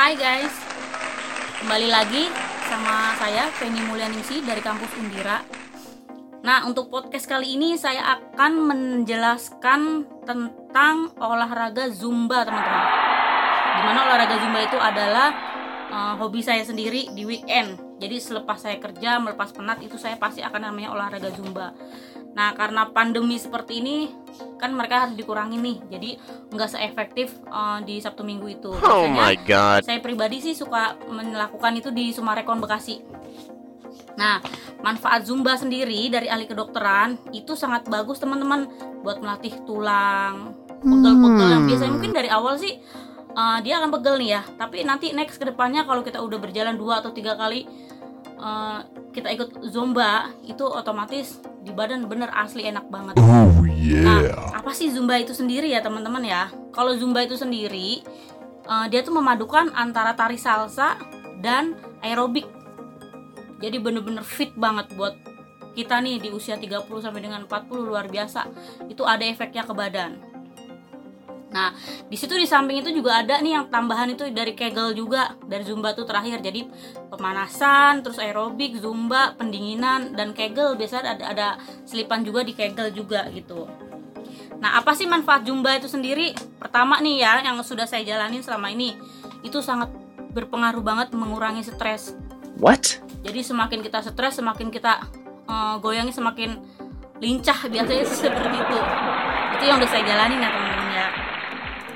Hai guys, kembali lagi sama saya Feni Mulyaningsi dari kampus Undira. Nah, untuk podcast kali ini saya akan menjelaskan tentang olahraga Zumba, teman-teman. Di mana olahraga Zumba itu adalah uh, hobi saya sendiri di weekend. Jadi selepas saya kerja, melepas penat itu saya pasti akan namanya olahraga Zumba. Nah, karena pandemi seperti ini kan mereka harus dikurangi nih. Jadi nggak seefektif uh, di Sabtu Minggu itu. Oh my god. Saya pribadi sih suka melakukan itu di Sumarekon Bekasi. Nah, manfaat Zumba sendiri dari ahli kedokteran itu sangat bagus teman-teman buat melatih tulang, pegel-pegel yang biasanya mungkin dari awal sih uh, dia akan pegel nih ya. Tapi nanti next ke depannya kalau kita udah berjalan dua atau tiga kali uh, kita ikut Zumba itu otomatis di badan bener asli enak banget. Oh Nah, yeah. apa sih Zumba itu sendiri ya teman-teman ya? Kalau Zumba itu sendiri, eh, dia tuh memadukan antara tari salsa dan aerobik. Jadi bener-bener fit banget buat kita nih di usia 30 sampai dengan 40 luar biasa. Itu ada efeknya ke badan. Nah, di situ di samping itu juga ada nih yang tambahan itu dari Kegel juga, dari Zumba tuh terakhir. Jadi pemanasan, terus aerobik, Zumba, pendinginan dan Kegel biasanya ada ada selipan juga di Kegel juga gitu. Nah, apa sih manfaat Zumba itu sendiri? Pertama nih ya, yang sudah saya jalanin selama ini, itu sangat berpengaruh banget mengurangi stres. What? Jadi semakin kita stres, semakin kita eh, goyangnya semakin lincah biasanya seperti itu. Itu yang udah saya jalanin ya ya.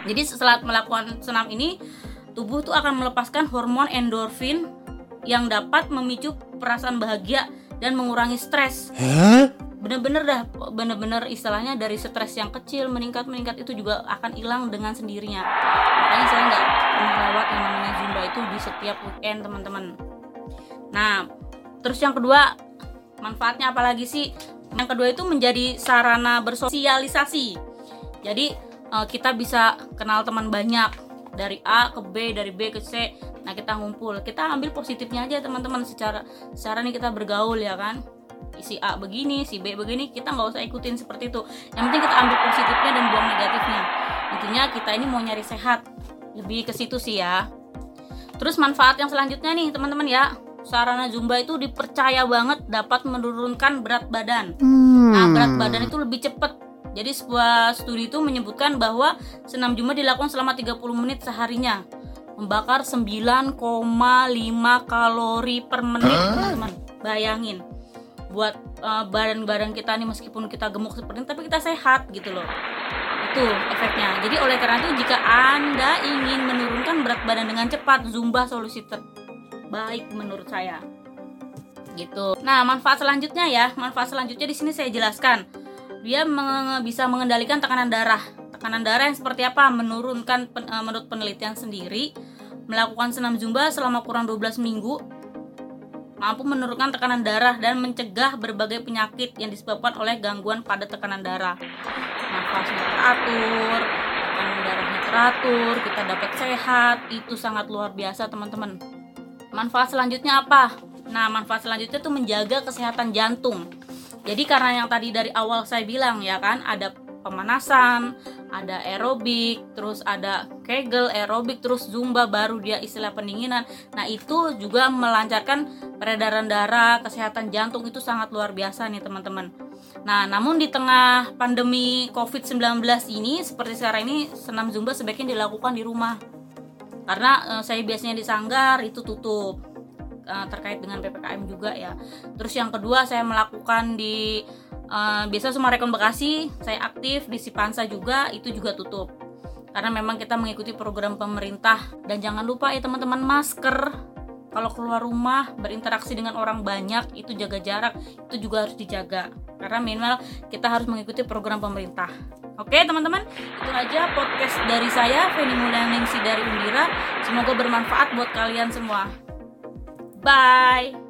Jadi setelah melakukan senam ini, tubuh tuh akan melepaskan hormon endorfin yang dapat memicu perasaan bahagia dan mengurangi stres. Bener-bener dah, bener-bener istilahnya dari stres yang kecil meningkat meningkat itu juga akan hilang dengan sendirinya. Makanya saya nggak pernah lewat yang namanya zumba itu di setiap weekend teman-teman. Nah, terus yang kedua manfaatnya apa lagi sih? Yang kedua itu menjadi sarana bersosialisasi. Jadi eh, kita bisa kenal teman banyak dari A ke B, dari B ke C. Nah kita ngumpul, kita ambil positifnya aja teman-teman secara secara nih kita bergaul ya kan. Si A begini, si B begini, kita nggak usah ikutin seperti itu. Yang penting kita ambil positifnya dan buang negatifnya. Intinya kita ini mau nyari sehat, lebih ke situ sih ya. Terus manfaat yang selanjutnya nih teman-teman ya, sarana zumba itu dipercaya banget dapat menurunkan berat badan. Nah, berat badan itu lebih cepat. Jadi sebuah studi itu menyebutkan bahwa senam zumba dilakukan selama 30 menit seharinya. Membakar 9,5 kalori per menit, teman-teman. Bayangin. Buat eh, badan-badan kita nih meskipun kita gemuk seperti ini tapi kita sehat gitu loh. Itu efeknya. Jadi oleh karena itu jika Anda ingin menurunkan berat badan dengan cepat, zumba solusi terbaik menurut saya gitu. Nah, manfaat selanjutnya ya, manfaat selanjutnya di sini saya jelaskan. Dia menge- bisa mengendalikan tekanan darah. Tekanan darah yang seperti apa? Menurunkan pen- eh, menurut penelitian sendiri, melakukan senam zumba selama kurang 12 minggu mampu menurunkan tekanan darah dan mencegah berbagai penyakit yang disebabkan oleh gangguan pada tekanan darah. Nafasnya teratur, tekanan darahnya teratur, kita dapat sehat, itu sangat luar biasa teman-teman. Manfaat selanjutnya apa? Nah, manfaat selanjutnya itu menjaga kesehatan jantung. Jadi karena yang tadi dari awal saya bilang ya kan, ada pemanasan, ada aerobik, terus ada kegel, aerobik, terus zumba baru dia istilah pendinginan. Nah, itu juga melancarkan peredaran darah, kesehatan jantung itu sangat luar biasa nih, teman-teman. Nah, namun di tengah pandemi COVID-19 ini seperti sekarang ini senam zumba sebaiknya dilakukan di rumah karena eh, saya biasanya di sanggar itu tutup eh, terkait dengan ppkm juga ya. Terus yang kedua saya melakukan di eh, biasa Sumarekon Bekasi saya aktif di Sipansa juga itu juga tutup. Karena memang kita mengikuti program pemerintah. Dan jangan lupa ya teman-teman masker. Kalau keluar rumah berinteraksi dengan orang banyak itu jaga jarak itu juga harus dijaga. Karena minimal kita harus mengikuti program pemerintah. Oke teman-teman, itu aja podcast dari saya, Feni Mulyaningsi dari Undira. Semoga bermanfaat buat kalian semua. Bye.